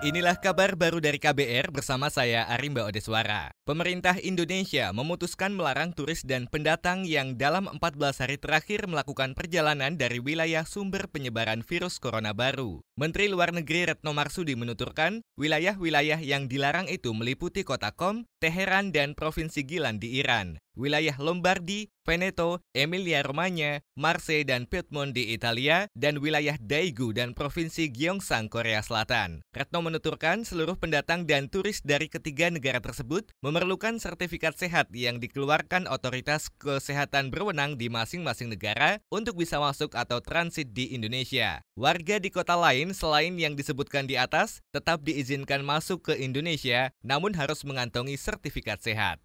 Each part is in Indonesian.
Inilah kabar baru dari KBR bersama saya Arimba Odeswara. Pemerintah Indonesia memutuskan melarang turis dan pendatang yang dalam 14 hari terakhir melakukan perjalanan dari wilayah sumber penyebaran virus corona baru. Menteri Luar Negeri Retno Marsudi menuturkan, wilayah-wilayah yang dilarang itu meliputi kota Qom, Teheran, dan Provinsi Gilan di Iran wilayah Lombardi, Veneto, Emilia-Romagna, Marseille dan Piedmont di Italia, dan wilayah Daegu dan Provinsi Gyeongsang, Korea Selatan. Retno menuturkan seluruh pendatang dan turis dari ketiga negara tersebut memerlukan sertifikat sehat yang dikeluarkan otoritas kesehatan berwenang di masing-masing negara untuk bisa masuk atau transit di Indonesia. Warga di kota lain selain yang disebutkan di atas tetap diizinkan masuk ke Indonesia namun harus mengantongi sertifikat sehat.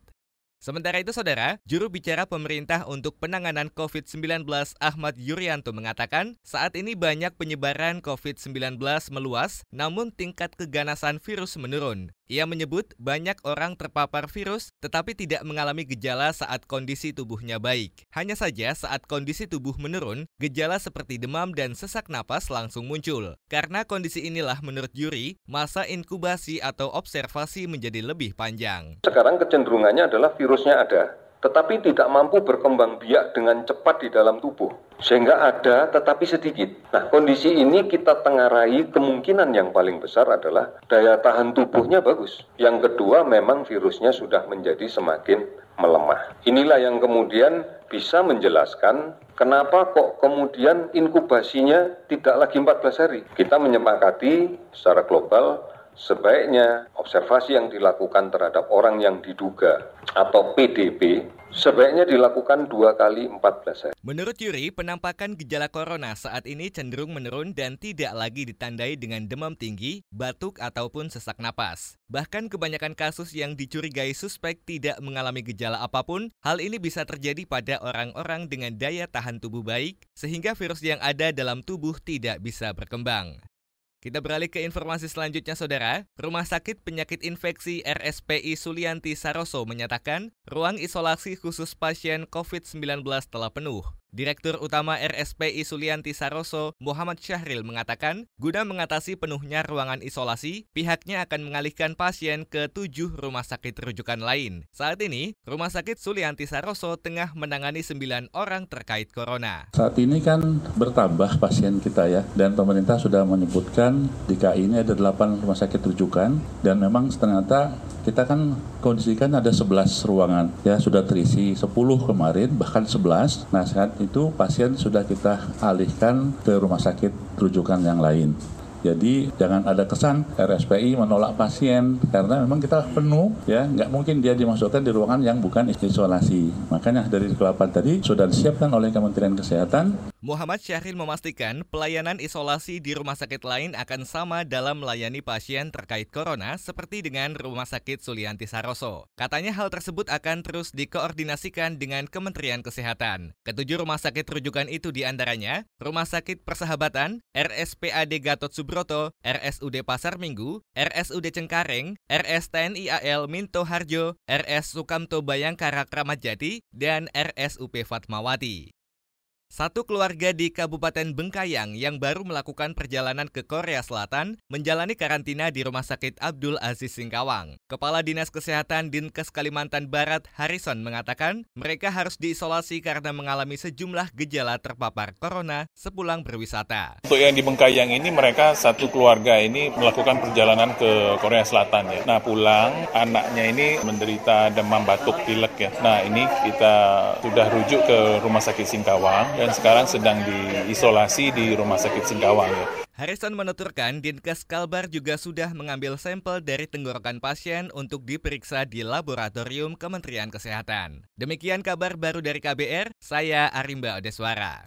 Sementara itu, saudara, juru bicara pemerintah untuk penanganan COVID-19 Ahmad Yuryanto mengatakan, saat ini banyak penyebaran COVID-19 meluas, namun tingkat keganasan virus menurun. Ia menyebut banyak orang terpapar virus tetapi tidak mengalami gejala saat kondisi tubuhnya baik. Hanya saja saat kondisi tubuh menurun, gejala seperti demam dan sesak napas langsung muncul. Karena kondisi inilah menurut Yuri, masa inkubasi atau observasi menjadi lebih panjang. Sekarang kecenderungannya adalah virusnya ada, tetapi tidak mampu berkembang biak dengan cepat di dalam tubuh. Sehingga ada tetapi sedikit. Nah, kondisi ini kita tengarai kemungkinan yang paling besar adalah daya tahan tubuhnya bagus. Yang kedua, memang virusnya sudah menjadi semakin melemah. Inilah yang kemudian bisa menjelaskan kenapa kok kemudian inkubasinya tidak lagi 14 hari. Kita menyepakati secara global sebaiknya observasi yang dilakukan terhadap orang yang diduga atau PDP sebaiknya dilakukan dua kali 14 hari. Menurut Yuri, penampakan gejala corona saat ini cenderung menurun dan tidak lagi ditandai dengan demam tinggi, batuk, ataupun sesak napas. Bahkan kebanyakan kasus yang dicurigai suspek tidak mengalami gejala apa pun, hal ini bisa terjadi pada orang-orang dengan daya tahan tubuh baik, sehingga virus yang ada dalam tubuh tidak bisa berkembang. Kita beralih ke informasi selanjutnya, Saudara. Rumah Sakit Penyakit Infeksi RSPI Sulianti Saroso menyatakan ruang isolasi khusus pasien COVID-19 telah penuh. Direktur Utama RSPI Sulianti Saroso, Muhammad Syahril mengatakan, guna mengatasi penuhnya ruangan isolasi, pihaknya akan mengalihkan pasien ke tujuh rumah sakit rujukan lain. Saat ini, Rumah Sakit Sulianti Saroso tengah menangani sembilan orang terkait corona. Saat ini kan bertambah pasien kita ya, dan pemerintah sudah menyebutkan di KI ini ada delapan rumah sakit rujukan, dan memang ternyata kita kan kondisikan ada 11 ruangan ya sudah terisi 10 kemarin bahkan 11 nah saat itu pasien sudah kita alihkan ke rumah sakit rujukan yang lain jadi jangan ada kesan RSPI menolak pasien karena memang kita penuh ya nggak mungkin dia dimasukkan di ruangan yang bukan isolasi. Makanya dari kelapan tadi sudah disiapkan oleh Kementerian Kesehatan. Muhammad Syahril memastikan pelayanan isolasi di rumah sakit lain akan sama dalam melayani pasien terkait corona seperti dengan Rumah Sakit Sulianti Saroso. Katanya hal tersebut akan terus dikoordinasikan dengan Kementerian Kesehatan. Ketujuh rumah sakit rujukan itu di antaranya Rumah Sakit Persahabatan, RSPAD Gatot Subroto, RSUD Pasar Minggu, RSUD Cengkareng, RS TNI AL Minto Harjo, RS Sukamto Bayangkara Kramat Jati, dan RSUP Fatmawati. Satu keluarga di Kabupaten Bengkayang yang baru melakukan perjalanan ke Korea Selatan menjalani karantina di Rumah Sakit Abdul Aziz Singkawang. Kepala Dinas Kesehatan Dinkes Kalimantan Barat Harrison mengatakan mereka harus diisolasi karena mengalami sejumlah gejala terpapar corona sepulang berwisata. Untuk yang di Bengkayang ini mereka satu keluarga ini melakukan perjalanan ke Korea Selatan ya. Nah pulang anaknya ini menderita demam batuk pilek ya. Nah ini kita sudah rujuk ke Rumah Sakit Singkawang dan sekarang sedang diisolasi di Rumah Sakit Singkawang. Ya. Harrison menuturkan Dinkes Kalbar juga sudah mengambil sampel dari tenggorokan pasien untuk diperiksa di laboratorium Kementerian Kesehatan. Demikian kabar baru dari KBR, saya Arimba Odeswara.